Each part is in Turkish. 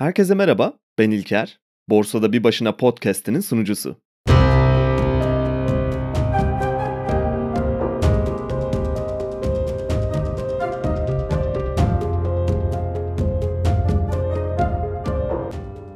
Herkese merhaba, ben İlker. Borsada Bir Başına podcast'inin sunucusu.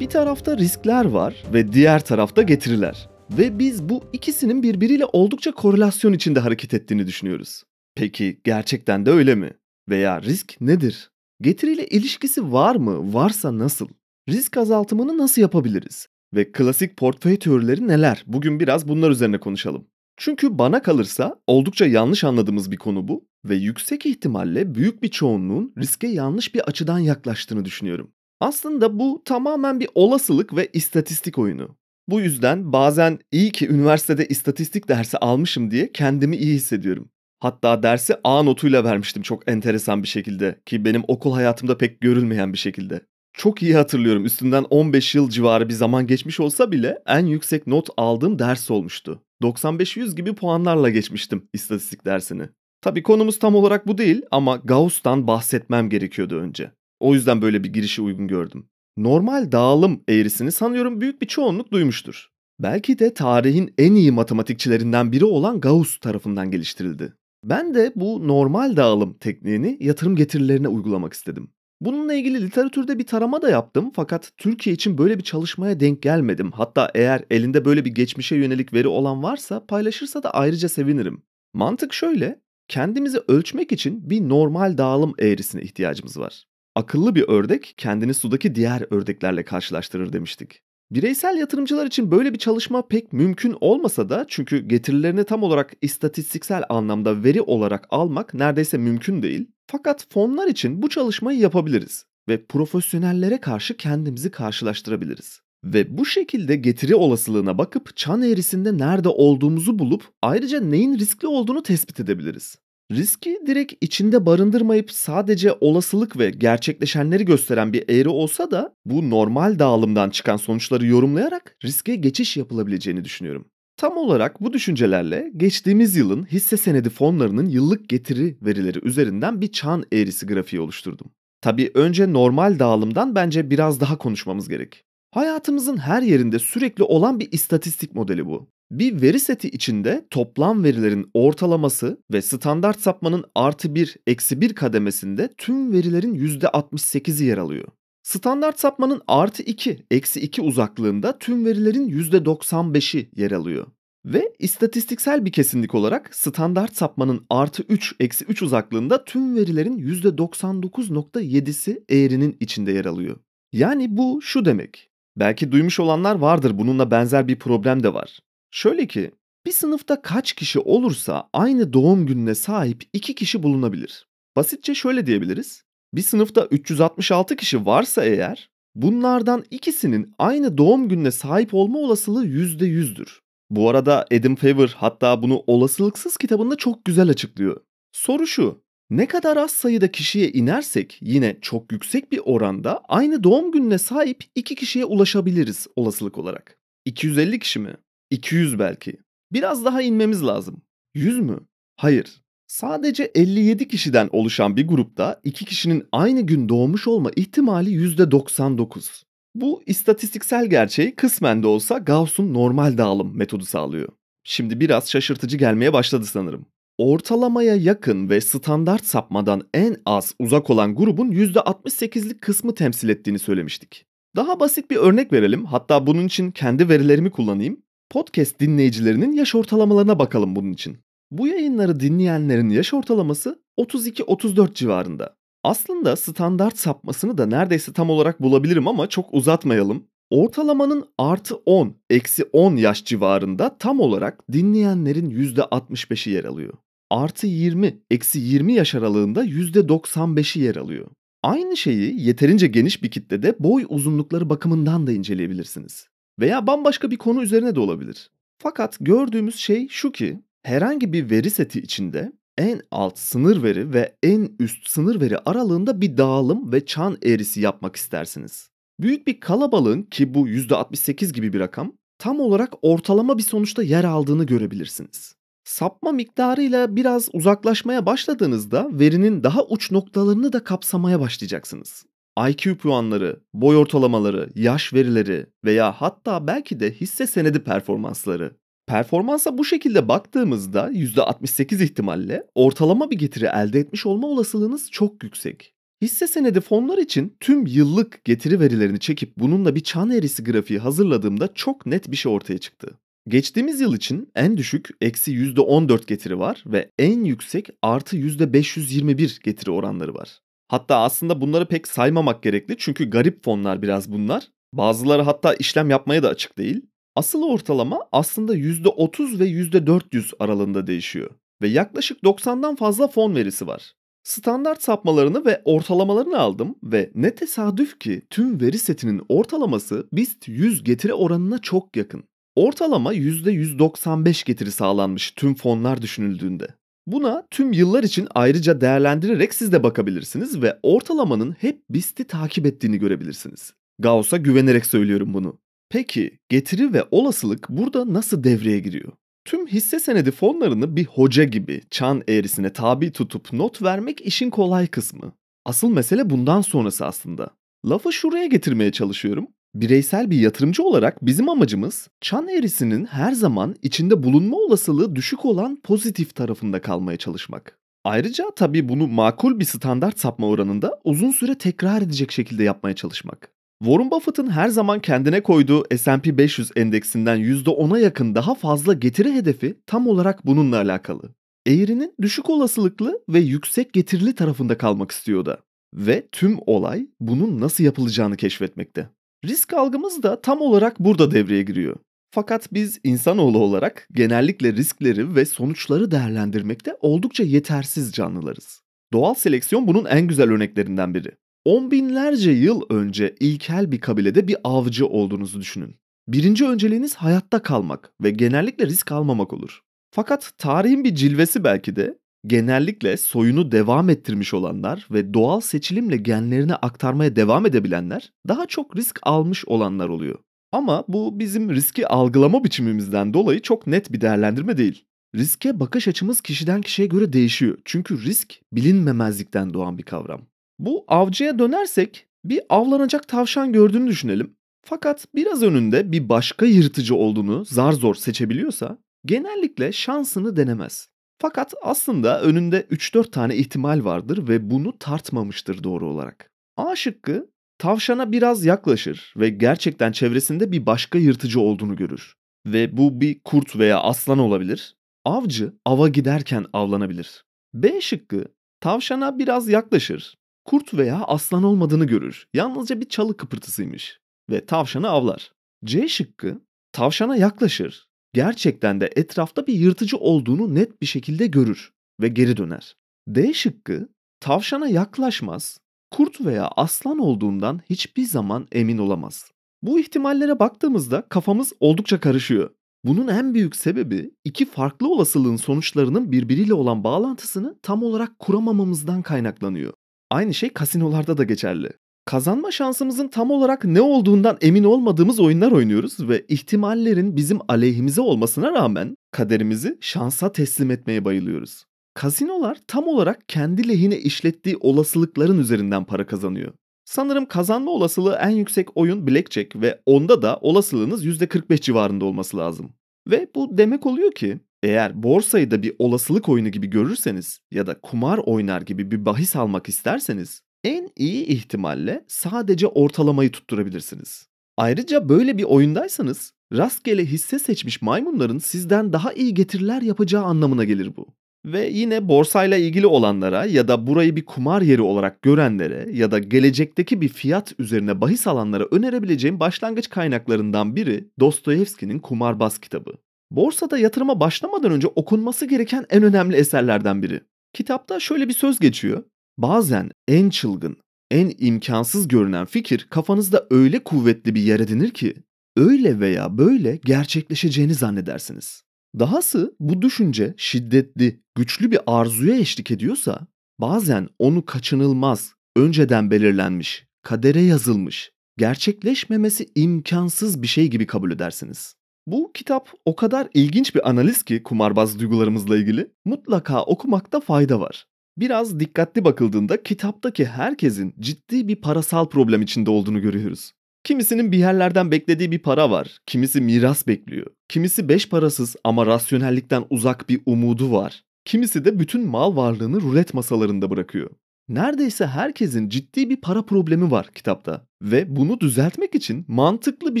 Bir tarafta riskler var ve diğer tarafta getiriler. Ve biz bu ikisinin birbiriyle oldukça korelasyon içinde hareket ettiğini düşünüyoruz. Peki gerçekten de öyle mi? Veya risk nedir? Getiriyle ilişkisi var mı? Varsa nasıl? Risk azaltımını nasıl yapabiliriz? Ve klasik portföy teorileri neler? Bugün biraz bunlar üzerine konuşalım. Çünkü bana kalırsa oldukça yanlış anladığımız bir konu bu ve yüksek ihtimalle büyük bir çoğunluğun riske yanlış bir açıdan yaklaştığını düşünüyorum. Aslında bu tamamen bir olasılık ve istatistik oyunu. Bu yüzden bazen iyi ki üniversitede istatistik dersi almışım diye kendimi iyi hissediyorum. Hatta dersi A notuyla vermiştim çok enteresan bir şekilde ki benim okul hayatımda pek görülmeyen bir şekilde. Çok iyi hatırlıyorum üstünden 15 yıl civarı bir zaman geçmiş olsa bile en yüksek not aldığım ders olmuştu. 95-100 gibi puanlarla geçmiştim istatistik dersini. Tabi konumuz tam olarak bu değil ama Gauss'tan bahsetmem gerekiyordu önce. O yüzden böyle bir girişi uygun gördüm. Normal dağılım eğrisini sanıyorum büyük bir çoğunluk duymuştur. Belki de tarihin en iyi matematikçilerinden biri olan Gauss tarafından geliştirildi. Ben de bu normal dağılım tekniğini yatırım getirilerine uygulamak istedim. Bununla ilgili literatürde bir tarama da yaptım fakat Türkiye için böyle bir çalışmaya denk gelmedim. Hatta eğer elinde böyle bir geçmişe yönelik veri olan varsa paylaşırsa da ayrıca sevinirim. Mantık şöyle, kendimizi ölçmek için bir normal dağılım eğrisine ihtiyacımız var. Akıllı bir ördek kendini sudaki diğer ördeklerle karşılaştırır demiştik. Bireysel yatırımcılar için böyle bir çalışma pek mümkün olmasa da çünkü getirilerini tam olarak istatistiksel anlamda veri olarak almak neredeyse mümkün değil. Fakat fonlar için bu çalışmayı yapabiliriz ve profesyonellere karşı kendimizi karşılaştırabiliriz. Ve bu şekilde getiri olasılığına bakıp çan eğrisinde nerede olduğumuzu bulup ayrıca neyin riskli olduğunu tespit edebiliriz. Riski direkt içinde barındırmayıp sadece olasılık ve gerçekleşenleri gösteren bir eğri olsa da bu normal dağılımdan çıkan sonuçları yorumlayarak riske geçiş yapılabileceğini düşünüyorum. Tam olarak bu düşüncelerle geçtiğimiz yılın hisse senedi fonlarının yıllık getiri verileri üzerinden bir çan eğrisi grafiği oluşturdum. Tabii önce normal dağılımdan bence biraz daha konuşmamız gerek. Hayatımızın her yerinde sürekli olan bir istatistik modeli bu. Bir veri seti içinde toplam verilerin ortalaması ve standart sapmanın artı 1, eksi 1 kademesinde tüm verilerin %68'i yer alıyor. Standart sapmanın artı 2, eksi 2 uzaklığında tüm verilerin %95'i yer alıyor. Ve istatistiksel bir kesinlik olarak standart sapmanın artı 3, eksi 3 uzaklığında tüm verilerin %99.7'si eğrinin içinde yer alıyor. Yani bu şu demek. Belki duymuş olanlar vardır bununla benzer bir problem de var. Şöyle ki bir sınıfta kaç kişi olursa aynı doğum gününe sahip iki kişi bulunabilir. Basitçe şöyle diyebiliriz. Bir sınıfta 366 kişi varsa eğer bunlardan ikisinin aynı doğum gününe sahip olma olasılığı %100'dür. Bu arada Adam Favor hatta bunu olasılıksız kitabında çok güzel açıklıyor. Soru şu. Ne kadar az sayıda kişiye inersek yine çok yüksek bir oranda aynı doğum gününe sahip iki kişiye ulaşabiliriz olasılık olarak. 250 kişi mi? 200 belki. Biraz daha inmemiz lazım. 100 mü? Hayır. Sadece 57 kişiden oluşan bir grupta iki kişinin aynı gün doğmuş olma ihtimali %99. Bu istatistiksel gerçeği kısmen de olsa Gauss'un normal dağılım metodu sağlıyor. Şimdi biraz şaşırtıcı gelmeye başladı sanırım. Ortalamaya yakın ve standart sapmadan en az uzak olan grubun %68'lik kısmı temsil ettiğini söylemiştik. Daha basit bir örnek verelim. Hatta bunun için kendi verilerimi kullanayım. Podcast dinleyicilerinin yaş ortalamalarına bakalım bunun için. Bu yayınları dinleyenlerin yaş ortalaması 32-34 civarında. Aslında standart sapmasını da neredeyse tam olarak bulabilirim ama çok uzatmayalım. Ortalamanın artı 10, eksi 10 yaş civarında tam olarak dinleyenlerin %65'i yer alıyor. Artı 20, eksi 20 yaş aralığında %95'i yer alıyor. Aynı şeyi yeterince geniş bir kitlede boy uzunlukları bakımından da inceleyebilirsiniz. Veya bambaşka bir konu üzerine de olabilir. Fakat gördüğümüz şey şu ki herhangi bir veri seti içinde en alt sınır veri ve en üst sınır veri aralığında bir dağılım ve çan eğrisi yapmak istersiniz. Büyük bir kalabalığın ki bu %68 gibi bir rakam tam olarak ortalama bir sonuçta yer aldığını görebilirsiniz. Sapma miktarıyla biraz uzaklaşmaya başladığınızda verinin daha uç noktalarını da kapsamaya başlayacaksınız. IQ puanları, boy ortalamaları, yaş verileri veya hatta belki de hisse senedi performansları. Performansa bu şekilde baktığımızda %68 ihtimalle ortalama bir getiri elde etmiş olma olasılığınız çok yüksek. Hisse senedi fonlar için tüm yıllık getiri verilerini çekip bununla bir çan eğrisi grafiği hazırladığımda çok net bir şey ortaya çıktı. Geçtiğimiz yıl için en düşük eksi %14 getiri var ve en yüksek artı %521 getiri oranları var. Hatta aslında bunları pek saymamak gerekli çünkü garip fonlar biraz bunlar. Bazıları hatta işlem yapmaya da açık değil. Asıl ortalama aslında %30 ve %400 aralığında değişiyor ve yaklaşık 90'dan fazla fon verisi var. Standart sapmalarını ve ortalamalarını aldım ve ne tesadüf ki tüm veri setinin ortalaması BIST 100 getiri oranına çok yakın. Ortalama %195 getiri sağlanmış tüm fonlar düşünüldüğünde. Buna tüm yıllar için ayrıca değerlendirerek siz de bakabilirsiniz ve ortalamanın hep BIST'i takip ettiğini görebilirsiniz. Gauss'a güvenerek söylüyorum bunu. Peki getiri ve olasılık burada nasıl devreye giriyor? Tüm hisse senedi fonlarını bir hoca gibi çan eğrisine tabi tutup not vermek işin kolay kısmı. Asıl mesele bundan sonrası aslında. Lafı şuraya getirmeye çalışıyorum. Bireysel bir yatırımcı olarak bizim amacımız çan eğrisinin her zaman içinde bulunma olasılığı düşük olan pozitif tarafında kalmaya çalışmak. Ayrıca tabii bunu makul bir standart sapma oranında uzun süre tekrar edecek şekilde yapmaya çalışmak. Warren Buffett'ın her zaman kendine koyduğu S&P 500 endeksinden %10'a yakın daha fazla getiri hedefi tam olarak bununla alakalı. Eğrinin düşük olasılıklı ve yüksek getirili tarafında kalmak istiyor da. Ve tüm olay bunun nasıl yapılacağını keşfetmekte. Risk algımız da tam olarak burada devreye giriyor. Fakat biz insanoğlu olarak genellikle riskleri ve sonuçları değerlendirmekte oldukça yetersiz canlılarız. Doğal seleksiyon bunun en güzel örneklerinden biri. On binlerce yıl önce ilkel bir kabilede bir avcı olduğunuzu düşünün. Birinci önceliğiniz hayatta kalmak ve genellikle risk almamak olur. Fakat tarihin bir cilvesi belki de genellikle soyunu devam ettirmiş olanlar ve doğal seçilimle genlerini aktarmaya devam edebilenler daha çok risk almış olanlar oluyor. Ama bu bizim riski algılama biçimimizden dolayı çok net bir değerlendirme değil. Riske bakış açımız kişiden kişiye göre değişiyor. Çünkü risk bilinmemezlikten doğan bir kavram. Bu avcıya dönersek bir avlanacak tavşan gördüğünü düşünelim. Fakat biraz önünde bir başka yırtıcı olduğunu zar zor seçebiliyorsa genellikle şansını denemez. Fakat aslında önünde 3-4 tane ihtimal vardır ve bunu tartmamıştır doğru olarak. A şıkkı tavşana biraz yaklaşır ve gerçekten çevresinde bir başka yırtıcı olduğunu görür. Ve bu bir kurt veya aslan olabilir. Avcı ava giderken avlanabilir. B şıkkı tavşana biraz yaklaşır. Kurt veya aslan olmadığını görür. Yalnızca bir çalı kıpırtısıymış ve tavşanı avlar. C şıkkı tavşana yaklaşır gerçekten de etrafta bir yırtıcı olduğunu net bir şekilde görür ve geri döner. D şıkkı tavşana yaklaşmaz, kurt veya aslan olduğundan hiçbir zaman emin olamaz. Bu ihtimallere baktığımızda kafamız oldukça karışıyor. Bunun en büyük sebebi iki farklı olasılığın sonuçlarının birbiriyle olan bağlantısını tam olarak kuramamamızdan kaynaklanıyor. Aynı şey kasinolarda da geçerli kazanma şansımızın tam olarak ne olduğundan emin olmadığımız oyunlar oynuyoruz ve ihtimallerin bizim aleyhimize olmasına rağmen kaderimizi şansa teslim etmeye bayılıyoruz. Kasinolar tam olarak kendi lehine işlettiği olasılıkların üzerinden para kazanıyor. Sanırım kazanma olasılığı en yüksek oyun Blackjack ve onda da olasılığınız %45 civarında olması lazım. Ve bu demek oluyor ki eğer borsayı da bir olasılık oyunu gibi görürseniz ya da kumar oynar gibi bir bahis almak isterseniz en iyi ihtimalle sadece ortalamayı tutturabilirsiniz. Ayrıca böyle bir oyundaysanız rastgele hisse seçmiş maymunların sizden daha iyi getiriler yapacağı anlamına gelir bu. Ve yine borsayla ilgili olanlara ya da burayı bir kumar yeri olarak görenlere ya da gelecekteki bir fiyat üzerine bahis alanlara önerebileceğim başlangıç kaynaklarından biri Dostoyevski'nin Kumarbaz kitabı. Borsada yatırıma başlamadan önce okunması gereken en önemli eserlerden biri. Kitapta şöyle bir söz geçiyor. Bazen en çılgın, en imkansız görünen fikir kafanızda öyle kuvvetli bir yer edinir ki öyle veya böyle gerçekleşeceğini zannedersiniz. Dahası bu düşünce şiddetli, güçlü bir arzuya eşlik ediyorsa bazen onu kaçınılmaz, önceden belirlenmiş, kadere yazılmış, gerçekleşmemesi imkansız bir şey gibi kabul edersiniz. Bu kitap o kadar ilginç bir analiz ki kumarbaz duygularımızla ilgili mutlaka okumakta fayda var. Biraz dikkatli bakıldığında kitaptaki herkesin ciddi bir parasal problem içinde olduğunu görüyoruz. Kimisinin bir yerlerden beklediği bir para var, kimisi miras bekliyor, kimisi beş parasız ama rasyonellikten uzak bir umudu var, kimisi de bütün mal varlığını rulet masalarında bırakıyor. Neredeyse herkesin ciddi bir para problemi var kitapta ve bunu düzeltmek için mantıklı bir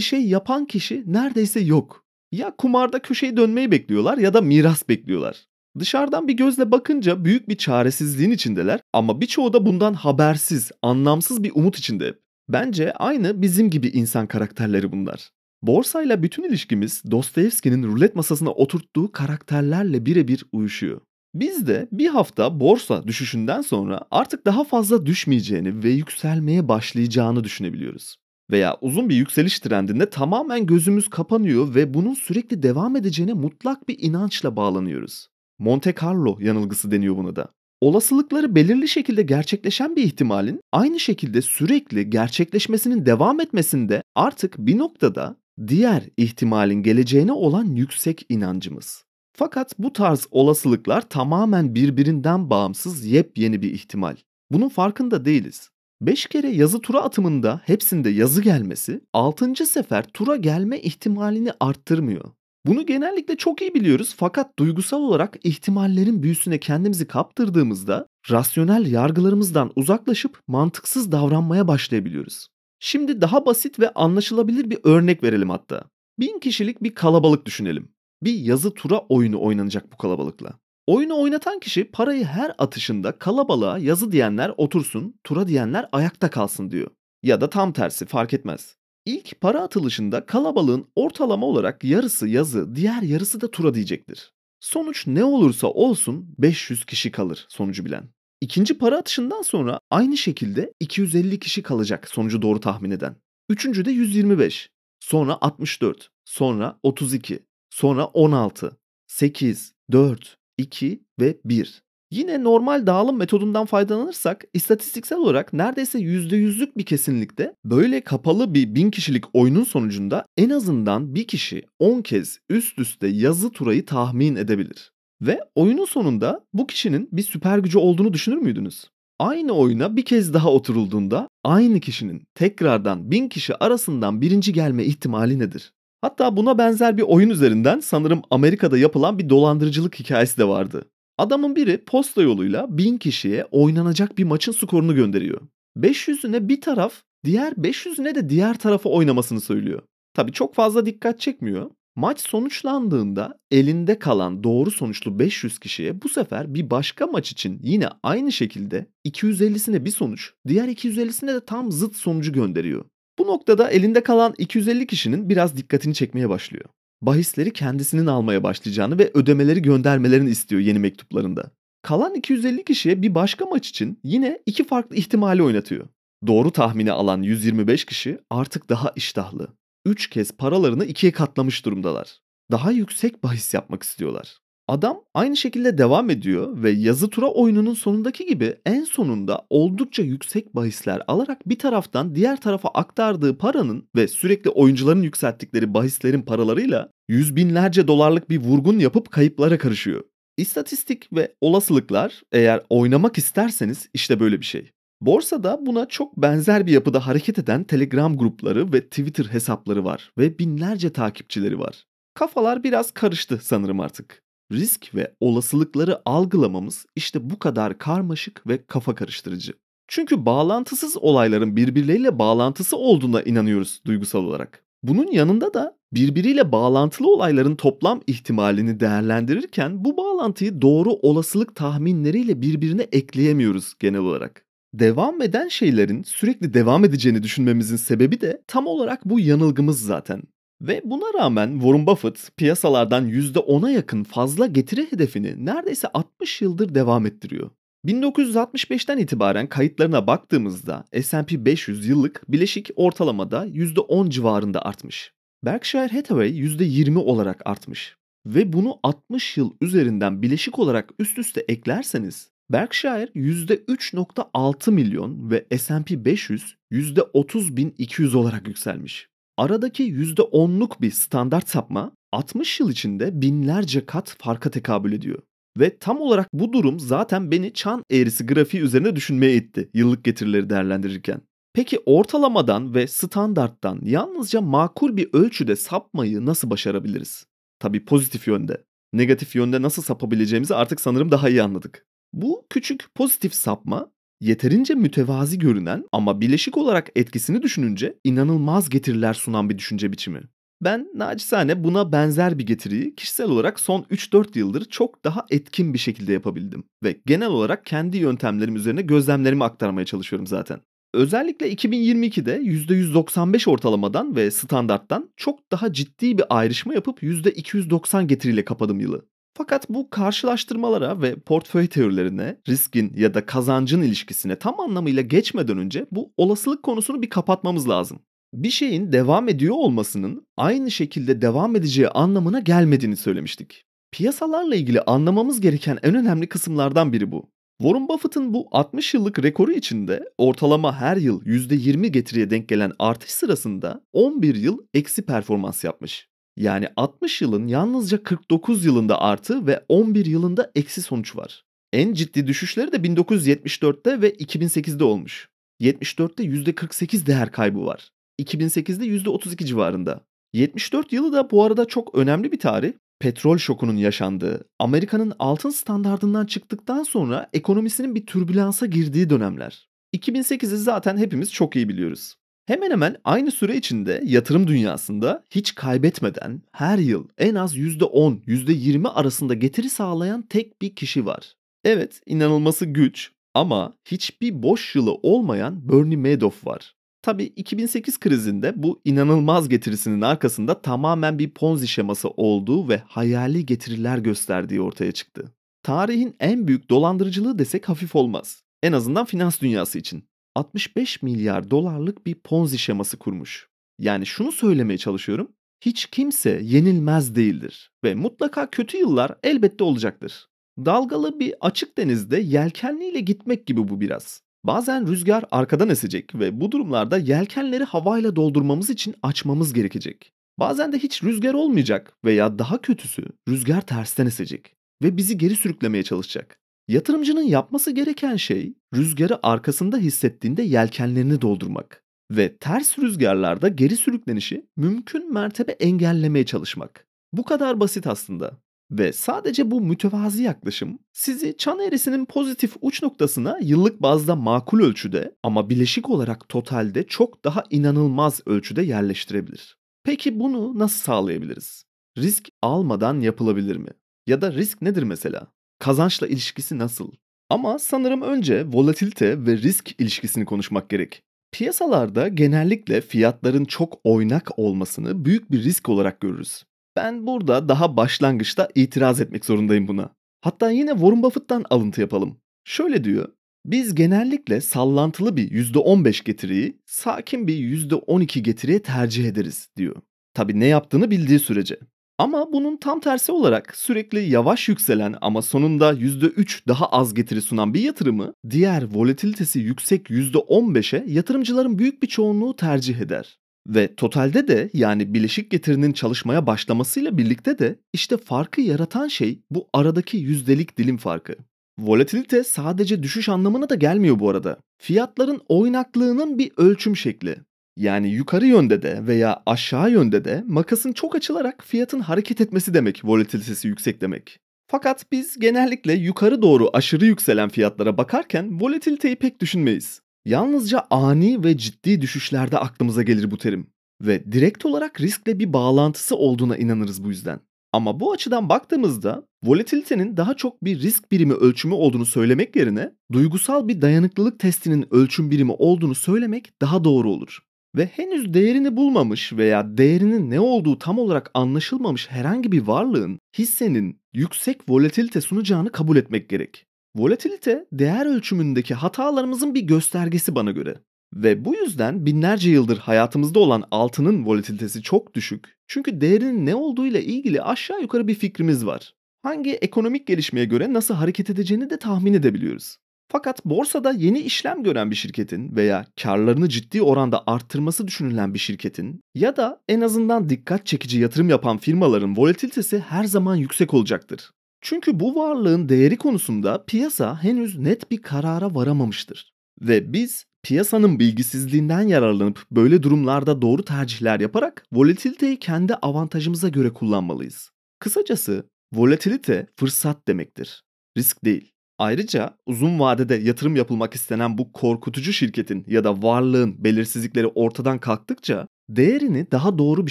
şey yapan kişi neredeyse yok. Ya kumarda köşeyi dönmeyi bekliyorlar ya da miras bekliyorlar. Dışarıdan bir gözle bakınca büyük bir çaresizliğin içindeler ama birçoğu da bundan habersiz, anlamsız bir umut içinde. Bence aynı bizim gibi insan karakterleri bunlar. Borsayla bütün ilişkimiz Dostoyevski'nin rulet masasına oturttuğu karakterlerle birebir uyuşuyor. Biz de bir hafta borsa düşüşünden sonra artık daha fazla düşmeyeceğini ve yükselmeye başlayacağını düşünebiliyoruz. Veya uzun bir yükseliş trendinde tamamen gözümüz kapanıyor ve bunun sürekli devam edeceğine mutlak bir inançla bağlanıyoruz. Monte Carlo yanılgısı deniyor buna da. Olasılıkları belirli şekilde gerçekleşen bir ihtimalin aynı şekilde sürekli gerçekleşmesinin devam etmesinde artık bir noktada diğer ihtimalin geleceğine olan yüksek inancımız. Fakat bu tarz olasılıklar tamamen birbirinden bağımsız yepyeni bir ihtimal. Bunun farkında değiliz. 5 kere yazı tura atımında hepsinde yazı gelmesi 6. sefer tura gelme ihtimalini arttırmıyor. Bunu genellikle çok iyi biliyoruz fakat duygusal olarak ihtimallerin büyüsüne kendimizi kaptırdığımızda rasyonel yargılarımızdan uzaklaşıp mantıksız davranmaya başlayabiliyoruz. Şimdi daha basit ve anlaşılabilir bir örnek verelim hatta. Bin kişilik bir kalabalık düşünelim. Bir yazı tura oyunu oynanacak bu kalabalıkla. Oyunu oynatan kişi parayı her atışında kalabalığa yazı diyenler otursun, tura diyenler ayakta kalsın diyor. Ya da tam tersi fark etmez. İlk para atılışında kalabalığın ortalama olarak yarısı yazı, diğer yarısı da tura diyecektir. Sonuç ne olursa olsun 500 kişi kalır sonucu bilen. İkinci para atışından sonra aynı şekilde 250 kişi kalacak sonucu doğru tahmin eden. Üçüncü de 125. Sonra 64. Sonra 32. Sonra 16. 8, 4, 2 ve 1. Yine normal dağılım metodundan faydalanırsak istatistiksel olarak neredeyse %100'lük bir kesinlikte böyle kapalı bir bin kişilik oyunun sonucunda en azından bir kişi 10 kez üst üste yazı turayı tahmin edebilir. Ve oyunun sonunda bu kişinin bir süper gücü olduğunu düşünür müydünüz? Aynı oyuna bir kez daha oturulduğunda aynı kişinin tekrardan bin kişi arasından birinci gelme ihtimali nedir? Hatta buna benzer bir oyun üzerinden sanırım Amerika'da yapılan bir dolandırıcılık hikayesi de vardı. Adamın biri posta yoluyla 1000 kişiye oynanacak bir maçın skorunu gönderiyor. 500'üne bir taraf, diğer 500'üne de diğer tarafa oynamasını söylüyor. Tabi çok fazla dikkat çekmiyor. Maç sonuçlandığında elinde kalan doğru sonuçlu 500 kişiye bu sefer bir başka maç için yine aynı şekilde 250'sine bir sonuç, diğer 250'sine de tam zıt sonucu gönderiyor. Bu noktada elinde kalan 250 kişinin biraz dikkatini çekmeye başlıyor bahisleri kendisinin almaya başlayacağını ve ödemeleri göndermelerini istiyor yeni mektuplarında. Kalan 250 kişiye bir başka maç için yine iki farklı ihtimali oynatıyor. Doğru tahmini alan 125 kişi artık daha iştahlı. 3 kez paralarını ikiye katlamış durumdalar. Daha yüksek bahis yapmak istiyorlar. Adam aynı şekilde devam ediyor ve yazı tura oyununun sonundaki gibi en sonunda oldukça yüksek bahisler alarak bir taraftan diğer tarafa aktardığı paranın ve sürekli oyuncuların yükselttikleri bahislerin paralarıyla yüz binlerce dolarlık bir vurgun yapıp kayıplara karışıyor. İstatistik ve olasılıklar eğer oynamak isterseniz işte böyle bir şey. Borsada buna çok benzer bir yapıda hareket eden Telegram grupları ve Twitter hesapları var ve binlerce takipçileri var. Kafalar biraz karıştı sanırım artık risk ve olasılıkları algılamamız işte bu kadar karmaşık ve kafa karıştırıcı. Çünkü bağlantısız olayların birbirleriyle bağlantısı olduğuna inanıyoruz duygusal olarak. Bunun yanında da birbiriyle bağlantılı olayların toplam ihtimalini değerlendirirken bu bağlantıyı doğru olasılık tahminleriyle birbirine ekleyemiyoruz genel olarak. Devam eden şeylerin sürekli devam edeceğini düşünmemizin sebebi de tam olarak bu yanılgımız zaten. Ve buna rağmen Warren Buffett piyasalardan %10'a yakın fazla getiri hedefini neredeyse 60 yıldır devam ettiriyor. 1965'ten itibaren kayıtlarına baktığımızda S&P 500 yıllık bileşik ortalamada %10 civarında artmış. Berkshire Hathaway %20 olarak artmış. Ve bunu 60 yıl üzerinden bileşik olarak üst üste eklerseniz Berkshire %3.6 milyon ve S&P 500 %30.200 olarak yükselmiş. Aradaki %10'luk bir standart sapma 60 yıl içinde binlerce kat farka tekabül ediyor. Ve tam olarak bu durum zaten beni çan eğrisi grafiği üzerine düşünmeye itti yıllık getirileri değerlendirirken. Peki ortalamadan ve standarttan yalnızca makul bir ölçüde sapmayı nasıl başarabiliriz? Tabii pozitif yönde. Negatif yönde nasıl sapabileceğimizi artık sanırım daha iyi anladık. Bu küçük pozitif sapma yeterince mütevazi görünen ama bileşik olarak etkisini düşününce inanılmaz getiriler sunan bir düşünce biçimi. Ben naçizane buna benzer bir getiriyi kişisel olarak son 3-4 yıldır çok daha etkin bir şekilde yapabildim. Ve genel olarak kendi yöntemlerim üzerine gözlemlerimi aktarmaya çalışıyorum zaten. Özellikle 2022'de %195 ortalamadan ve standarttan çok daha ciddi bir ayrışma yapıp %290 getiriyle kapadım yılı. Fakat bu karşılaştırmalara ve portföy teorilerine, riskin ya da kazancın ilişkisine tam anlamıyla geçmeden önce bu olasılık konusunu bir kapatmamız lazım. Bir şeyin devam ediyor olmasının aynı şekilde devam edeceği anlamına gelmediğini söylemiştik. Piyasalarla ilgili anlamamız gereken en önemli kısımlardan biri bu. Warren Buffett'ın bu 60 yıllık rekoru içinde ortalama her yıl %20 getiriye denk gelen artış sırasında 11 yıl eksi performans yapmış. Yani 60 yılın yalnızca 49 yılında artı ve 11 yılında eksi sonuç var. En ciddi düşüşleri de 1974'te ve 2008'de olmuş. 74'te %48 değer kaybı var. 2008'de %32 civarında. 74 yılı da bu arada çok önemli bir tarih. Petrol şokunun yaşandığı, Amerika'nın altın standardından çıktıktan sonra ekonomisinin bir türbülansa girdiği dönemler. 2008'i zaten hepimiz çok iyi biliyoruz. Hemen hemen aynı süre içinde yatırım dünyasında hiç kaybetmeden her yıl en az %10, %20 arasında getiri sağlayan tek bir kişi var. Evet, inanılması güç ama hiçbir boş yılı olmayan Bernie Madoff var. Tabii 2008 krizinde bu inanılmaz getirisinin arkasında tamamen bir ponzi şeması olduğu ve hayali getiriler gösterdiği ortaya çıktı. Tarihin en büyük dolandırıcılığı desek hafif olmaz. En azından finans dünyası için. 65 milyar dolarlık bir ponzi şeması kurmuş. Yani şunu söylemeye çalışıyorum. Hiç kimse yenilmez değildir ve mutlaka kötü yıllar elbette olacaktır. Dalgalı bir açık denizde yelkenliyle gitmek gibi bu biraz. Bazen rüzgar arkadan esecek ve bu durumlarda yelkenleri havayla doldurmamız için açmamız gerekecek. Bazen de hiç rüzgar olmayacak veya daha kötüsü rüzgar tersten esecek ve bizi geri sürüklemeye çalışacak. Yatırımcının yapması gereken şey rüzgarı arkasında hissettiğinde yelkenlerini doldurmak ve ters rüzgarlarda geri sürüklenişi mümkün mertebe engellemeye çalışmak. Bu kadar basit aslında. Ve sadece bu mütevazi yaklaşım sizi çan eğrisinin pozitif uç noktasına yıllık bazda makul ölçüde ama bileşik olarak totalde çok daha inanılmaz ölçüde yerleştirebilir. Peki bunu nasıl sağlayabiliriz? Risk almadan yapılabilir mi? Ya da risk nedir mesela? Kazançla ilişkisi nasıl? Ama sanırım önce volatilite ve risk ilişkisini konuşmak gerek. Piyasalarda genellikle fiyatların çok oynak olmasını büyük bir risk olarak görürüz. Ben burada daha başlangıçta itiraz etmek zorundayım buna. Hatta yine Warren Buffett'tan alıntı yapalım. Şöyle diyor. Biz genellikle sallantılı bir %15 getiriyi sakin bir %12 getiriye tercih ederiz diyor. Tabi ne yaptığını bildiği sürece. Ama bunun tam tersi olarak sürekli yavaş yükselen ama sonunda %3 daha az getiri sunan bir yatırımı diğer volatilitesi yüksek %15'e yatırımcıların büyük bir çoğunluğu tercih eder. Ve totalde de yani bileşik getirinin çalışmaya başlamasıyla birlikte de işte farkı yaratan şey bu aradaki yüzdelik dilim farkı. Volatilite sadece düşüş anlamına da gelmiyor bu arada. Fiyatların oynaklığının bir ölçüm şekli. Yani yukarı yönde de veya aşağı yönde de makasın çok açılarak fiyatın hareket etmesi demek volatilitesi yüksek demek. Fakat biz genellikle yukarı doğru aşırı yükselen fiyatlara bakarken volatiliteyi pek düşünmeyiz. Yalnızca ani ve ciddi düşüşlerde aklımıza gelir bu terim ve direkt olarak riskle bir bağlantısı olduğuna inanırız bu yüzden. Ama bu açıdan baktığımızda volatilitenin daha çok bir risk birimi ölçümü olduğunu söylemek yerine duygusal bir dayanıklılık testinin ölçüm birimi olduğunu söylemek daha doğru olur. Ve henüz değerini bulmamış veya değerinin ne olduğu tam olarak anlaşılmamış herhangi bir varlığın hissenin yüksek volatilite sunacağını kabul etmek gerek. Volatilite değer ölçümündeki hatalarımızın bir göstergesi bana göre. Ve bu yüzden binlerce yıldır hayatımızda olan altının volatilitesi çok düşük. Çünkü değerinin ne olduğuyla ilgili aşağı yukarı bir fikrimiz var. Hangi ekonomik gelişmeye göre nasıl hareket edeceğini de tahmin edebiliyoruz. Fakat borsada yeni işlem gören bir şirketin veya karlarını ciddi oranda arttırması düşünülen bir şirketin ya da en azından dikkat çekici yatırım yapan firmaların volatilitesi her zaman yüksek olacaktır. Çünkü bu varlığın değeri konusunda piyasa henüz net bir karara varamamıştır. Ve biz piyasanın bilgisizliğinden yararlanıp böyle durumlarda doğru tercihler yaparak volatiliteyi kendi avantajımıza göre kullanmalıyız. Kısacası volatilite fırsat demektir. Risk değil. Ayrıca uzun vadede yatırım yapılmak istenen bu korkutucu şirketin ya da varlığın belirsizlikleri ortadan kalktıkça değerini daha doğru bir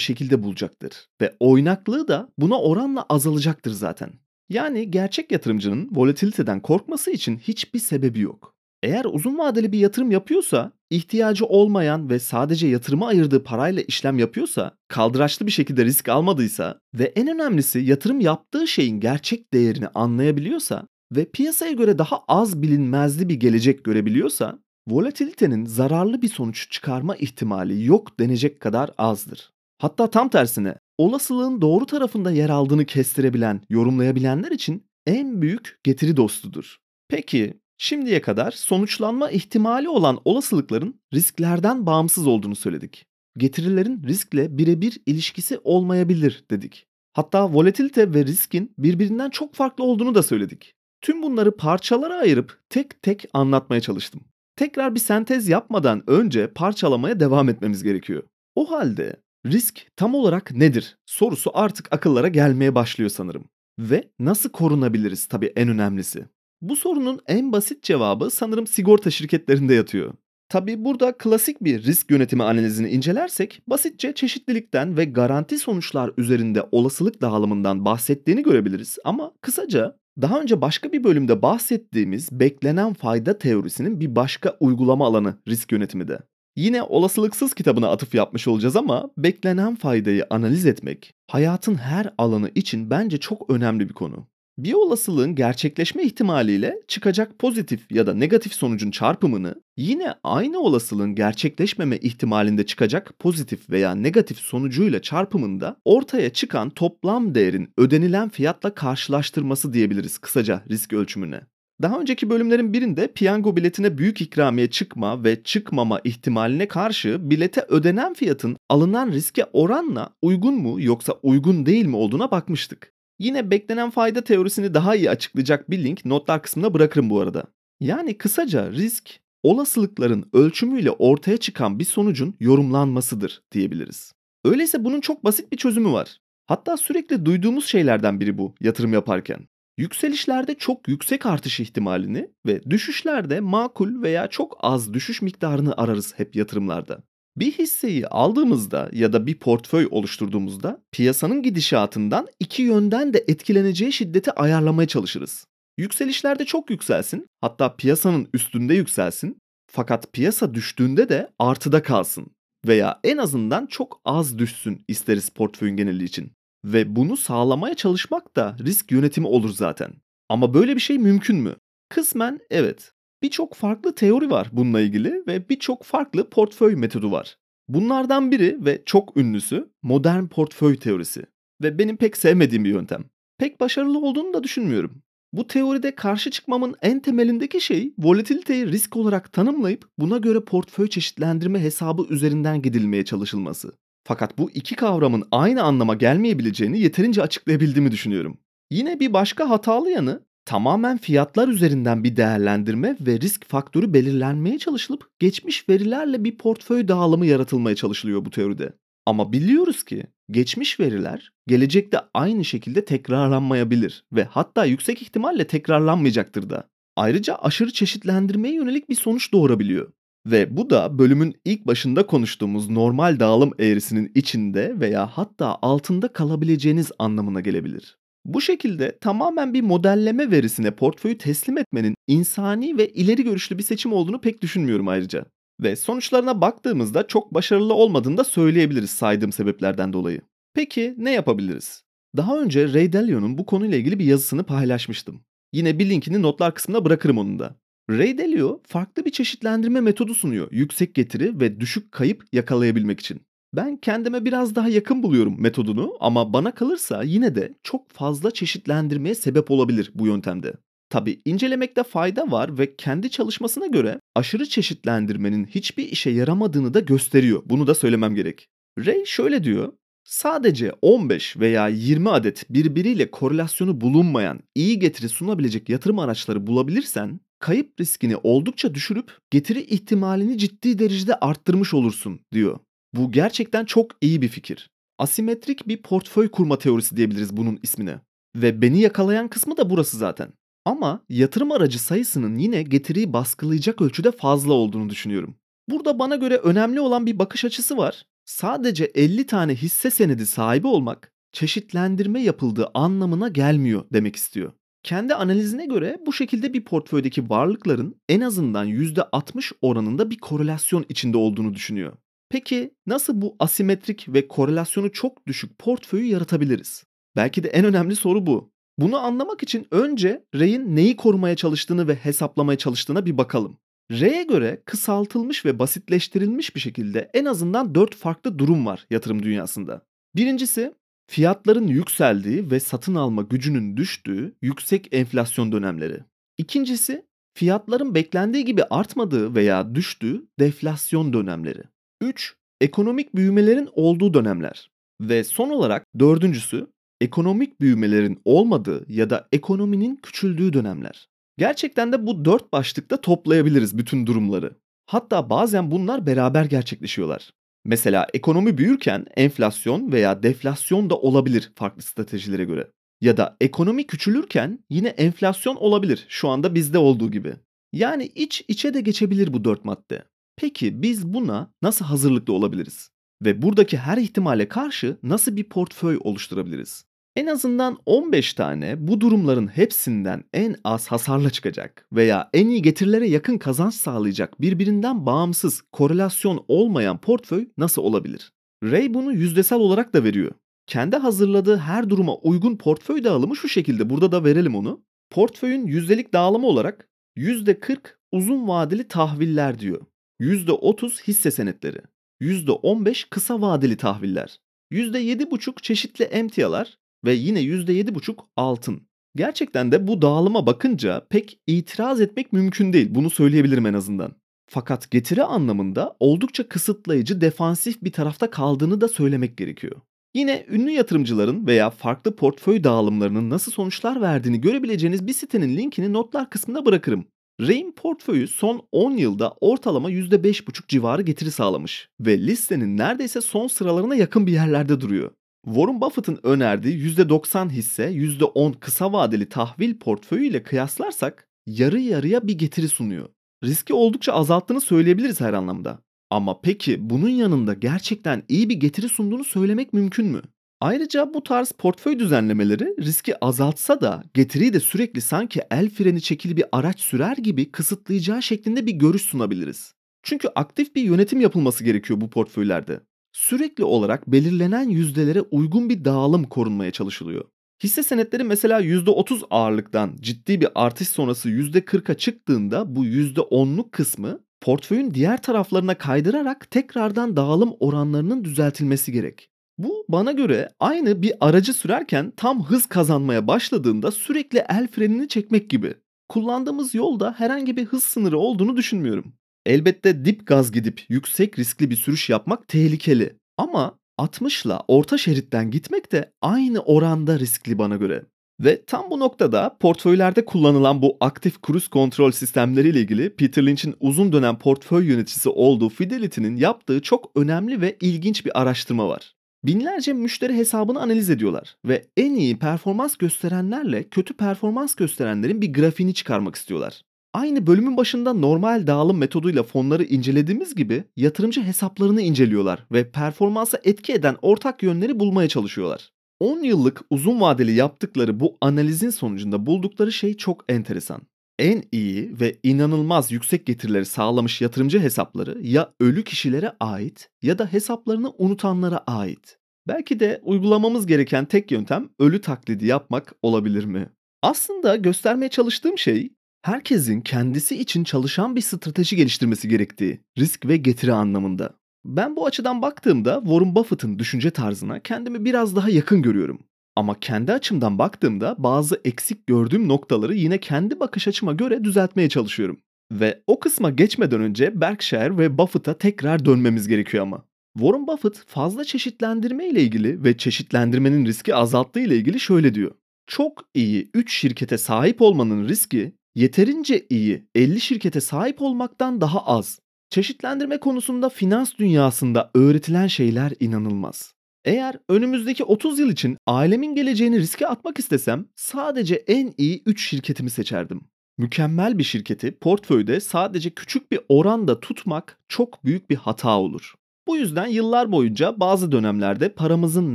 şekilde bulacaktır ve oynaklığı da buna oranla azalacaktır zaten. Yani gerçek yatırımcının volatiliteden korkması için hiçbir sebebi yok. Eğer uzun vadeli bir yatırım yapıyorsa, ihtiyacı olmayan ve sadece yatırıma ayırdığı parayla işlem yapıyorsa, kaldıraçlı bir şekilde risk almadıysa ve en önemlisi yatırım yaptığı şeyin gerçek değerini anlayabiliyorsa ve piyasaya göre daha az bilinmezli bir gelecek görebiliyorsa, volatilitenin zararlı bir sonuç çıkarma ihtimali yok denecek kadar azdır. Hatta tam tersine olasılığın doğru tarafında yer aldığını kestirebilen, yorumlayabilenler için en büyük getiri dostudur. Peki şimdiye kadar sonuçlanma ihtimali olan olasılıkların risklerden bağımsız olduğunu söyledik. Getirilerin riskle birebir ilişkisi olmayabilir dedik. Hatta volatilite ve riskin birbirinden çok farklı olduğunu da söyledik. Tüm bunları parçalara ayırıp tek tek anlatmaya çalıştım. Tekrar bir sentez yapmadan önce parçalamaya devam etmemiz gerekiyor. O halde risk tam olarak nedir sorusu artık akıllara gelmeye başlıyor sanırım. Ve nasıl korunabiliriz tabii en önemlisi. Bu sorunun en basit cevabı sanırım sigorta şirketlerinde yatıyor. Tabii burada klasik bir risk yönetimi analizini incelersek basitçe çeşitlilikten ve garanti sonuçlar üzerinde olasılık dağılımından bahsettiğini görebiliriz ama kısaca daha önce başka bir bölümde bahsettiğimiz beklenen fayda teorisinin bir başka uygulama alanı risk yönetimi de. Yine olasılıksız kitabına atıf yapmış olacağız ama beklenen faydayı analiz etmek hayatın her alanı için bence çok önemli bir konu. Bir olasılığın gerçekleşme ihtimaliyle çıkacak pozitif ya da negatif sonucun çarpımını yine aynı olasılığın gerçekleşmeme ihtimalinde çıkacak pozitif veya negatif sonucuyla çarpımında ortaya çıkan toplam değerin ödenilen fiyatla karşılaştırması diyebiliriz kısaca risk ölçümüne. Daha önceki bölümlerin birinde piyango biletine büyük ikramiye çıkma ve çıkmama ihtimaline karşı bilete ödenen fiyatın alınan riske oranla uygun mu yoksa uygun değil mi olduğuna bakmıştık. Yine beklenen fayda teorisini daha iyi açıklayacak bir link notlar kısmına bırakırım bu arada. Yani kısaca risk olasılıkların ölçümüyle ortaya çıkan bir sonucun yorumlanmasıdır diyebiliriz. Öyleyse bunun çok basit bir çözümü var. Hatta sürekli duyduğumuz şeylerden biri bu yatırım yaparken. Yükselişlerde çok yüksek artış ihtimalini ve düşüşlerde makul veya çok az düşüş miktarını ararız hep yatırımlarda. Bir hisseyi aldığımızda ya da bir portföy oluşturduğumuzda piyasanın gidişatından iki yönden de etkileneceği şiddeti ayarlamaya çalışırız. Yükselişlerde çok yükselsin, hatta piyasanın üstünde yükselsin. Fakat piyasa düştüğünde de artıda kalsın veya en azından çok az düşsün isteriz portföyün geneli için. Ve bunu sağlamaya çalışmak da risk yönetimi olur zaten. Ama böyle bir şey mümkün mü? Kısmen evet. Birçok farklı teori var bununla ilgili ve birçok farklı portföy metodu var. Bunlardan biri ve çok ünlüsü modern portföy teorisi ve benim pek sevmediğim bir yöntem. Pek başarılı olduğunu da düşünmüyorum. Bu teoride karşı çıkmamın en temelindeki şey volatiliteyi risk olarak tanımlayıp buna göre portföy çeşitlendirme hesabı üzerinden gidilmeye çalışılması. Fakat bu iki kavramın aynı anlama gelmeyebileceğini yeterince açıklayabildiğimi düşünüyorum. Yine bir başka hatalı yanı tamamen fiyatlar üzerinden bir değerlendirme ve risk faktörü belirlenmeye çalışılıp geçmiş verilerle bir portföy dağılımı yaratılmaya çalışılıyor bu teoride. Ama biliyoruz ki geçmiş veriler gelecekte aynı şekilde tekrarlanmayabilir ve hatta yüksek ihtimalle tekrarlanmayacaktır da. Ayrıca aşırı çeşitlendirmeye yönelik bir sonuç doğurabiliyor. Ve bu da bölümün ilk başında konuştuğumuz normal dağılım eğrisinin içinde veya hatta altında kalabileceğiniz anlamına gelebilir. Bu şekilde tamamen bir modelleme verisine portföyü teslim etmenin insani ve ileri görüşlü bir seçim olduğunu pek düşünmüyorum ayrıca. Ve sonuçlarına baktığımızda çok başarılı olmadığını da söyleyebiliriz saydığım sebeplerden dolayı. Peki ne yapabiliriz? Daha önce Ray Dalio'nun bu konuyla ilgili bir yazısını paylaşmıştım. Yine bir linkini notlar kısmına bırakırım onun da. Ray Dalio farklı bir çeşitlendirme metodu sunuyor yüksek getiri ve düşük kayıp yakalayabilmek için. Ben kendime biraz daha yakın buluyorum metodunu ama bana kalırsa yine de çok fazla çeşitlendirmeye sebep olabilir bu yöntemde. Tabi incelemekte fayda var ve kendi çalışmasına göre aşırı çeşitlendirmenin hiçbir işe yaramadığını da gösteriyor. Bunu da söylemem gerek. Ray şöyle diyor. Sadece 15 veya 20 adet birbiriyle korelasyonu bulunmayan iyi getiri sunabilecek yatırım araçları bulabilirsen kayıp riskini oldukça düşürüp getiri ihtimalini ciddi derecede arttırmış olursun diyor. Bu gerçekten çok iyi bir fikir. Asimetrik bir portföy kurma teorisi diyebiliriz bunun ismine. Ve beni yakalayan kısmı da burası zaten. Ama yatırım aracı sayısının yine getiriyi baskılayacak ölçüde fazla olduğunu düşünüyorum. Burada bana göre önemli olan bir bakış açısı var. Sadece 50 tane hisse senedi sahibi olmak çeşitlendirme yapıldığı anlamına gelmiyor demek istiyor. Kendi analizine göre bu şekilde bir portföydeki varlıkların en azından %60 oranında bir korelasyon içinde olduğunu düşünüyor. Peki nasıl bu asimetrik ve korelasyonu çok düşük portföyü yaratabiliriz? Belki de en önemli soru bu. Bunu anlamak için önce Ray'in neyi korumaya çalıştığını ve hesaplamaya çalıştığına bir bakalım. R'ye göre kısaltılmış ve basitleştirilmiş bir şekilde en azından 4 farklı durum var yatırım dünyasında. Birincisi fiyatların yükseldiği ve satın alma gücünün düştüğü yüksek enflasyon dönemleri. İkincisi fiyatların beklendiği gibi artmadığı veya düştüğü deflasyon dönemleri. 3. Ekonomik büyümelerin olduğu dönemler. Ve son olarak dördüncüsü ekonomik büyümelerin olmadığı ya da ekonominin küçüldüğü dönemler. Gerçekten de bu dört başlıkta toplayabiliriz bütün durumları. Hatta bazen bunlar beraber gerçekleşiyorlar. Mesela ekonomi büyürken enflasyon veya deflasyon da olabilir farklı stratejilere göre. Ya da ekonomi küçülürken yine enflasyon olabilir şu anda bizde olduğu gibi. Yani iç içe de geçebilir bu dört madde. Peki biz buna nasıl hazırlıklı olabiliriz? Ve buradaki her ihtimale karşı nasıl bir portföy oluşturabiliriz? En azından 15 tane bu durumların hepsinden en az hasarla çıkacak veya en iyi getirilere yakın kazanç sağlayacak birbirinden bağımsız korelasyon olmayan portföy nasıl olabilir? Ray bunu yüzdesel olarak da veriyor. Kendi hazırladığı her duruma uygun portföy dağılımı şu şekilde burada da verelim onu. Portföyün yüzdelik dağılımı olarak %40 uzun vadeli tahviller diyor. %30 hisse senetleri, %15 kısa vadeli tahviller, %7,5 çeşitli emtialar ve yine %7,5 altın. Gerçekten de bu dağılıma bakınca pek itiraz etmek mümkün değil. Bunu söyleyebilirim en azından. Fakat getiri anlamında oldukça kısıtlayıcı defansif bir tarafta kaldığını da söylemek gerekiyor. Yine ünlü yatırımcıların veya farklı portföy dağılımlarının nasıl sonuçlar verdiğini görebileceğiniz bir sitenin linkini notlar kısmına bırakırım. Rain portföyü son 10 yılda ortalama %5,5 civarı getiri sağlamış ve listenin neredeyse son sıralarına yakın bir yerlerde duruyor. Warren Buffett'ın önerdiği %90 hisse, %10 kısa vadeli tahvil portföyü ile kıyaslarsak yarı yarıya bir getiri sunuyor. Riski oldukça azalttığını söyleyebiliriz her anlamda. Ama peki bunun yanında gerçekten iyi bir getiri sunduğunu söylemek mümkün mü? Ayrıca bu tarz portföy düzenlemeleri riski azaltsa da getiriyi de sürekli sanki el freni çekili bir araç sürer gibi kısıtlayacağı şeklinde bir görüş sunabiliriz. Çünkü aktif bir yönetim yapılması gerekiyor bu portföylerde sürekli olarak belirlenen yüzdelere uygun bir dağılım korunmaya çalışılıyor. Hisse senetleri mesela %30 ağırlıktan ciddi bir artış sonrası %40'a çıktığında bu %10'luk kısmı portföyün diğer taraflarına kaydırarak tekrardan dağılım oranlarının düzeltilmesi gerek. Bu bana göre aynı bir aracı sürerken tam hız kazanmaya başladığında sürekli el frenini çekmek gibi. Kullandığımız yolda herhangi bir hız sınırı olduğunu düşünmüyorum. Elbette dip gaz gidip yüksek riskli bir sürüş yapmak tehlikeli. Ama 60 ile orta şeritten gitmek de aynı oranda riskli bana göre. Ve tam bu noktada portföylerde kullanılan bu aktif cruise kontrol sistemleriyle ilgili Peter Lynch'in uzun dönem portföy yöneticisi olduğu Fidelity'nin yaptığı çok önemli ve ilginç bir araştırma var. Binlerce müşteri hesabını analiz ediyorlar ve en iyi performans gösterenlerle kötü performans gösterenlerin bir grafiğini çıkarmak istiyorlar. Aynı bölümün başında normal dağılım metoduyla fonları incelediğimiz gibi yatırımcı hesaplarını inceliyorlar ve performansa etki eden ortak yönleri bulmaya çalışıyorlar. 10 yıllık uzun vadeli yaptıkları bu analizin sonucunda buldukları şey çok enteresan. En iyi ve inanılmaz yüksek getirileri sağlamış yatırımcı hesapları ya ölü kişilere ait ya da hesaplarını unutanlara ait. Belki de uygulamamız gereken tek yöntem ölü taklidi yapmak olabilir mi? Aslında göstermeye çalıştığım şey herkesin kendisi için çalışan bir strateji geliştirmesi gerektiği, risk ve getiri anlamında. Ben bu açıdan baktığımda Warren Buffett'ın düşünce tarzına kendimi biraz daha yakın görüyorum. Ama kendi açımdan baktığımda bazı eksik gördüğüm noktaları yine kendi bakış açıma göre düzeltmeye çalışıyorum. Ve o kısma geçmeden önce Berkshire ve Buffett'a tekrar dönmemiz gerekiyor ama. Warren Buffett fazla çeşitlendirme ile ilgili ve çeşitlendirmenin riski azalttığı ile ilgili şöyle diyor. Çok iyi 3 şirkete sahip olmanın riski yeterince iyi 50 şirkete sahip olmaktan daha az. Çeşitlendirme konusunda finans dünyasında öğretilen şeyler inanılmaz. Eğer önümüzdeki 30 yıl için ailemin geleceğini riske atmak istesem sadece en iyi 3 şirketimi seçerdim. Mükemmel bir şirketi portföyde sadece küçük bir oranda tutmak çok büyük bir hata olur. Bu yüzden yıllar boyunca bazı dönemlerde paramızın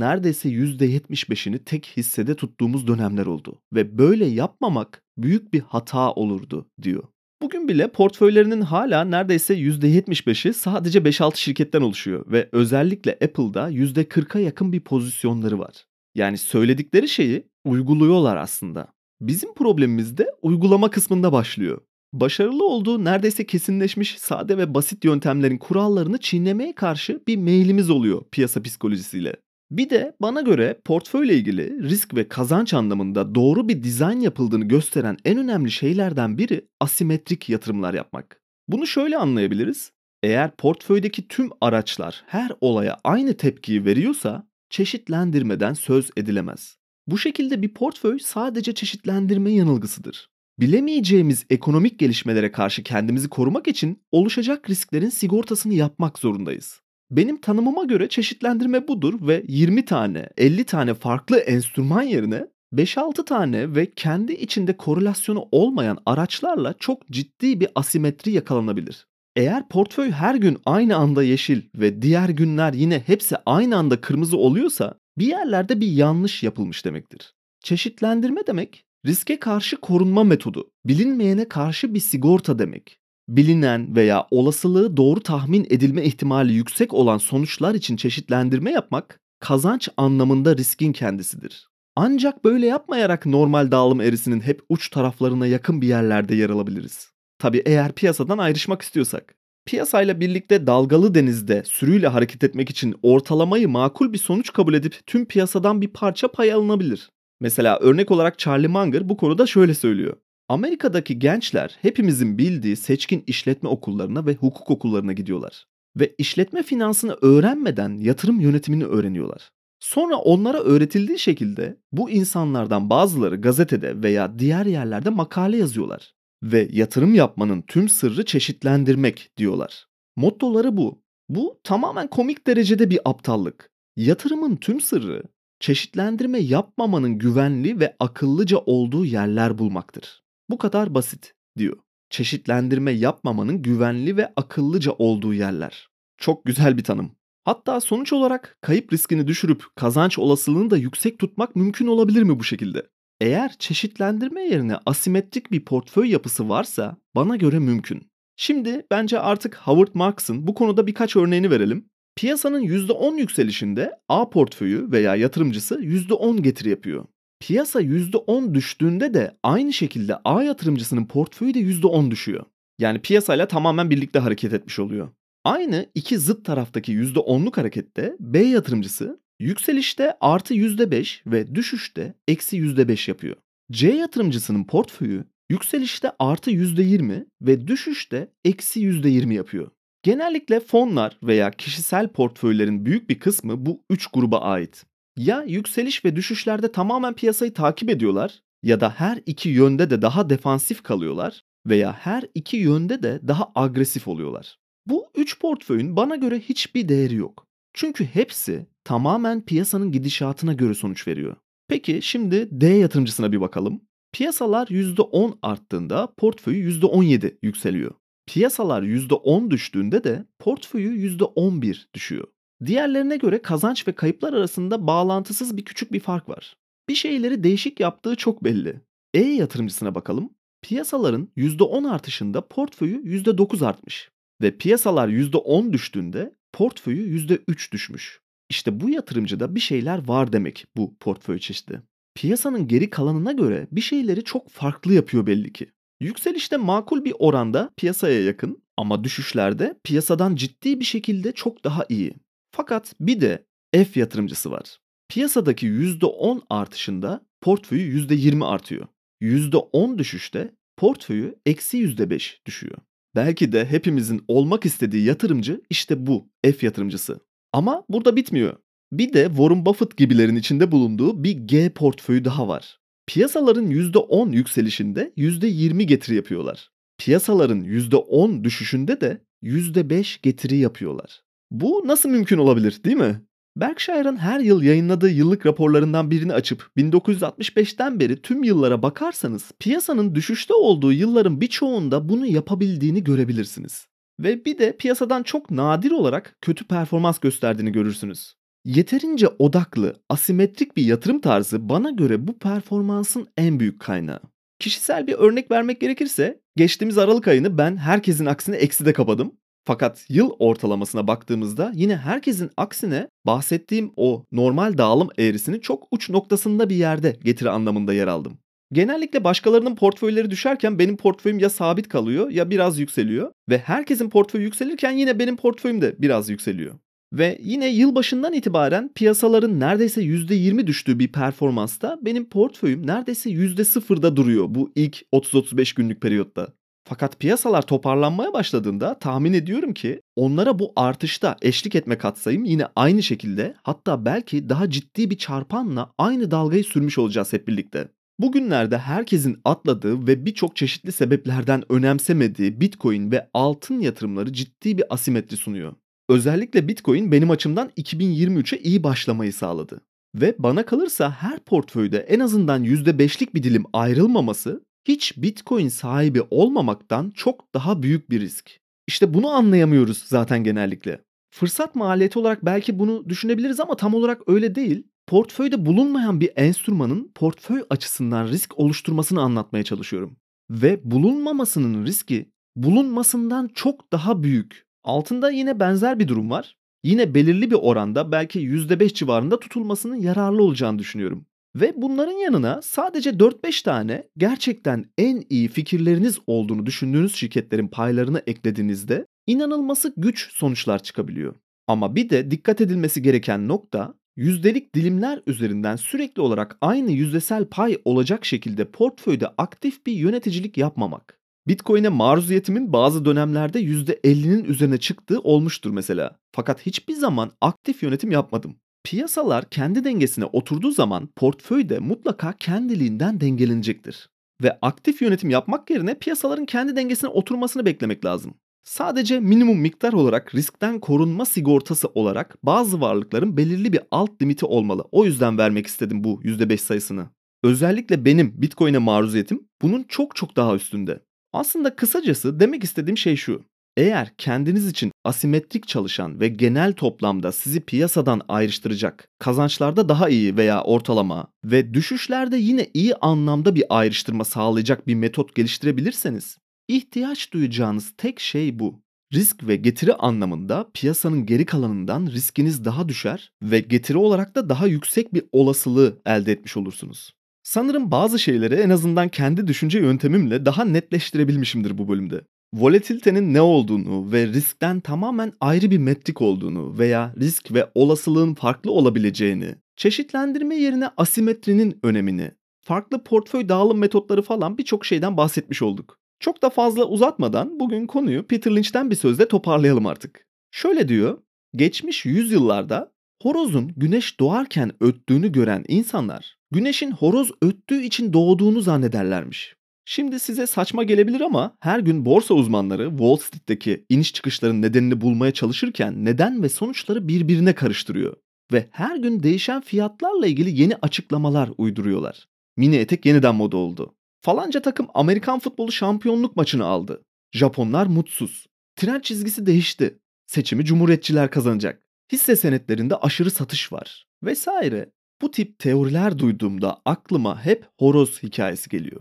neredeyse %75'ini tek hissede tuttuğumuz dönemler oldu ve böyle yapmamak büyük bir hata olurdu diyor. Bugün bile portföylerinin hala neredeyse %75'i sadece 5-6 şirketten oluşuyor ve özellikle Apple'da %40'a yakın bir pozisyonları var. Yani söyledikleri şeyi uyguluyorlar aslında. Bizim problemimiz de uygulama kısmında başlıyor. Başarılı olduğu neredeyse kesinleşmiş sade ve basit yöntemlerin kurallarını çiğnemeye karşı bir meylimiz oluyor piyasa psikolojisiyle. Bir de bana göre portföyle ilgili risk ve kazanç anlamında doğru bir dizayn yapıldığını gösteren en önemli şeylerden biri asimetrik yatırımlar yapmak. Bunu şöyle anlayabiliriz. Eğer portföydeki tüm araçlar her olaya aynı tepkiyi veriyorsa çeşitlendirmeden söz edilemez. Bu şekilde bir portföy sadece çeşitlendirme yanılgısıdır. Bilemeyeceğimiz ekonomik gelişmelere karşı kendimizi korumak için oluşacak risklerin sigortasını yapmak zorundayız. Benim tanımıma göre çeşitlendirme budur ve 20 tane, 50 tane farklı enstrüman yerine 5-6 tane ve kendi içinde korelasyonu olmayan araçlarla çok ciddi bir asimetri yakalanabilir. Eğer portföy her gün aynı anda yeşil ve diğer günler yine hepsi aynı anda kırmızı oluyorsa bir yerlerde bir yanlış yapılmış demektir. Çeşitlendirme demek riske karşı korunma metodu, bilinmeyene karşı bir sigorta demek. Bilinen veya olasılığı doğru tahmin edilme ihtimali yüksek olan sonuçlar için çeşitlendirme yapmak kazanç anlamında riskin kendisidir. Ancak böyle yapmayarak normal dağılım eğrisinin hep uç taraflarına yakın bir yerlerde yer alabiliriz. Tabi eğer piyasadan ayrışmak istiyorsak. Piyasayla birlikte dalgalı denizde sürüyle hareket etmek için ortalamayı makul bir sonuç kabul edip tüm piyasadan bir parça pay alınabilir. Mesela örnek olarak Charlie Munger bu konuda şöyle söylüyor. Amerika'daki gençler hepimizin bildiği seçkin işletme okullarına ve hukuk okullarına gidiyorlar. Ve işletme finansını öğrenmeden yatırım yönetimini öğreniyorlar. Sonra onlara öğretildiği şekilde bu insanlardan bazıları gazetede veya diğer yerlerde makale yazıyorlar. Ve yatırım yapmanın tüm sırrı çeşitlendirmek diyorlar. Mottoları bu. Bu tamamen komik derecede bir aptallık. Yatırımın tüm sırrı çeşitlendirme yapmamanın güvenli ve akıllıca olduğu yerler bulmaktır. Bu kadar basit diyor. Çeşitlendirme yapmamanın güvenli ve akıllıca olduğu yerler. Çok güzel bir tanım. Hatta sonuç olarak kayıp riskini düşürüp kazanç olasılığını da yüksek tutmak mümkün olabilir mi bu şekilde? Eğer çeşitlendirme yerine asimetrik bir portföy yapısı varsa bana göre mümkün. Şimdi bence artık Howard Marks'ın bu konuda birkaç örneğini verelim. Piyasanın %10 yükselişinde A portföyü veya yatırımcısı %10 getiri yapıyor. Piyasa %10 düştüğünde de aynı şekilde A yatırımcısının portföyü de %10 düşüyor. Yani piyasayla tamamen birlikte hareket etmiş oluyor. Aynı iki zıt taraftaki %10'luk harekette B yatırımcısı yükselişte artı %5 ve düşüşte eksi %5 yapıyor. C yatırımcısının portföyü yükselişte artı %20 ve düşüşte eksi %20 yapıyor. Genellikle fonlar veya kişisel portföylerin büyük bir kısmı bu üç gruba ait. Ya yükseliş ve düşüşlerde tamamen piyasayı takip ediyorlar ya da her iki yönde de daha defansif kalıyorlar veya her iki yönde de daha agresif oluyorlar. Bu üç portföyün bana göre hiçbir değeri yok. Çünkü hepsi tamamen piyasanın gidişatına göre sonuç veriyor. Peki şimdi D yatırımcısına bir bakalım. Piyasalar %10 arttığında portföyü %17 yükseliyor. Piyasalar %10 düştüğünde de portföyü %11 düşüyor. Diğerlerine göre kazanç ve kayıplar arasında bağlantısız bir küçük bir fark var. Bir şeyleri değişik yaptığı çok belli. E yatırımcısına bakalım. Piyasaların %10 artışında portföyü %9 artmış ve piyasalar %10 düştüğünde portföyü %3 düşmüş. İşte bu yatırımcıda bir şeyler var demek bu portföy çeşidi. Piyasanın geri kalanına göre bir şeyleri çok farklı yapıyor belli ki. Yükselişte makul bir oranda piyasaya yakın ama düşüşlerde piyasadan ciddi bir şekilde çok daha iyi. Fakat bir de F yatırımcısı var. Piyasadaki %10 artışında portföyü %20 artıyor. %10 düşüşte portföyü eksi %5 düşüyor. Belki de hepimizin olmak istediği yatırımcı işte bu F yatırımcısı. Ama burada bitmiyor. Bir de Warren Buffett gibilerin içinde bulunduğu bir G portföyü daha var. Piyasaların %10 yükselişinde %20 getiri yapıyorlar. Piyasaların %10 düşüşünde de %5 getiri yapıyorlar. Bu nasıl mümkün olabilir değil mi? Berkshire'ın her yıl yayınladığı yıllık raporlarından birini açıp 1965'ten beri tüm yıllara bakarsanız piyasanın düşüşte olduğu yılların birçoğunda bunu yapabildiğini görebilirsiniz. Ve bir de piyasadan çok nadir olarak kötü performans gösterdiğini görürsünüz. Yeterince odaklı, asimetrik bir yatırım tarzı bana göre bu performansın en büyük kaynağı. Kişisel bir örnek vermek gerekirse geçtiğimiz Aralık ayını ben herkesin aksine ekside kapadım. Fakat yıl ortalamasına baktığımızda yine herkesin aksine bahsettiğim o normal dağılım eğrisini çok uç noktasında bir yerde getiri anlamında yer aldım. Genellikle başkalarının portföyleri düşerken benim portföyüm ya sabit kalıyor ya biraz yükseliyor ve herkesin portföyü yükselirken yine benim portföyüm de biraz yükseliyor. Ve yine yılbaşından itibaren piyasaların neredeyse %20 düştüğü bir performansta benim portföyüm neredeyse %0'da duruyor bu ilk 30-35 günlük periyotta. Fakat piyasalar toparlanmaya başladığında tahmin ediyorum ki onlara bu artışta eşlik etme katsayım yine aynı şekilde hatta belki daha ciddi bir çarpanla aynı dalgayı sürmüş olacağız hep birlikte. Bugünlerde herkesin atladığı ve birçok çeşitli sebeplerden önemsemediği Bitcoin ve altın yatırımları ciddi bir asimetri sunuyor. Özellikle Bitcoin benim açımdan 2023'e iyi başlamayı sağladı. Ve bana kalırsa her portföyde en azından %5'lik bir dilim ayrılmaması hiç Bitcoin sahibi olmamaktan çok daha büyük bir risk. İşte bunu anlayamıyoruz zaten genellikle. Fırsat maliyeti olarak belki bunu düşünebiliriz ama tam olarak öyle değil. Portföyde bulunmayan bir enstrümanın portföy açısından risk oluşturmasını anlatmaya çalışıyorum. Ve bulunmamasının riski bulunmasından çok daha büyük. Altında yine benzer bir durum var. Yine belirli bir oranda belki %5 civarında tutulmasının yararlı olacağını düşünüyorum. Ve bunların yanına sadece 4-5 tane gerçekten en iyi fikirleriniz olduğunu düşündüğünüz şirketlerin paylarını eklediğinizde inanılması güç sonuçlar çıkabiliyor. Ama bir de dikkat edilmesi gereken nokta yüzdelik dilimler üzerinden sürekli olarak aynı yüzdesel pay olacak şekilde portföyde aktif bir yöneticilik yapmamak. Bitcoin'e maruziyetimin bazı dönemlerde %50'nin üzerine çıktığı olmuştur mesela. Fakat hiçbir zaman aktif yönetim yapmadım. Piyasalar kendi dengesine oturduğu zaman portföy de mutlaka kendiliğinden dengelenecektir. Ve aktif yönetim yapmak yerine piyasaların kendi dengesine oturmasını beklemek lazım. Sadece minimum miktar olarak riskten korunma sigortası olarak bazı varlıkların belirli bir alt limiti olmalı. O yüzden vermek istedim bu %5 sayısını. Özellikle benim Bitcoin'e maruziyetim bunun çok çok daha üstünde. Aslında kısacası demek istediğim şey şu. Eğer kendiniz için asimetrik çalışan ve genel toplamda sizi piyasadan ayrıştıracak, kazançlarda daha iyi veya ortalama ve düşüşlerde yine iyi anlamda bir ayrıştırma sağlayacak bir metot geliştirebilirseniz, ihtiyaç duyacağınız tek şey bu. Risk ve getiri anlamında piyasanın geri kalanından riskiniz daha düşer ve getiri olarak da daha yüksek bir olasılığı elde etmiş olursunuz. Sanırım bazı şeyleri en azından kendi düşünce yöntemimle daha netleştirebilmişimdir bu bölümde. Volatilitenin ne olduğunu ve riskten tamamen ayrı bir metrik olduğunu veya risk ve olasılığın farklı olabileceğini, çeşitlendirme yerine asimetrinin önemini, farklı portföy dağılım metotları falan birçok şeyden bahsetmiş olduk. Çok da fazla uzatmadan bugün konuyu Peter Lynch'ten bir sözle toparlayalım artık. Şöyle diyor, geçmiş yüzyıllarda horozun güneş doğarken öttüğünü gören insanlar güneşin horoz öttüğü için doğduğunu zannederlermiş. Şimdi size saçma gelebilir ama her gün borsa uzmanları Wall Street'teki iniş çıkışların nedenini bulmaya çalışırken neden ve sonuçları birbirine karıştırıyor. Ve her gün değişen fiyatlarla ilgili yeni açıklamalar uyduruyorlar. Mini etek yeniden moda oldu. Falanca takım Amerikan futbolu şampiyonluk maçını aldı. Japonlar mutsuz. Trend çizgisi değişti. Seçimi cumhuriyetçiler kazanacak. Hisse senetlerinde aşırı satış var. Vesaire. Bu tip teoriler duyduğumda aklıma hep horoz hikayesi geliyor.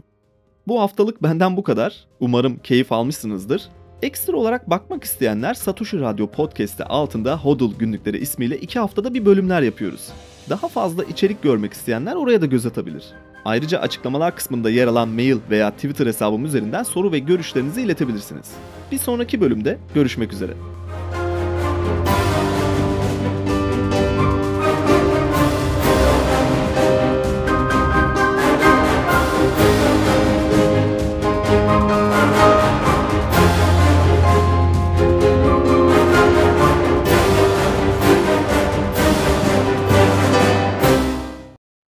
Bu haftalık benden bu kadar. Umarım keyif almışsınızdır. Ekstra olarak bakmak isteyenler Satoshi Radyo Podcast'te altında Hodl günlükleri ismiyle iki haftada bir bölümler yapıyoruz. Daha fazla içerik görmek isteyenler oraya da göz atabilir. Ayrıca açıklamalar kısmında yer alan mail veya Twitter hesabım üzerinden soru ve görüşlerinizi iletebilirsiniz. Bir sonraki bölümde görüşmek üzere.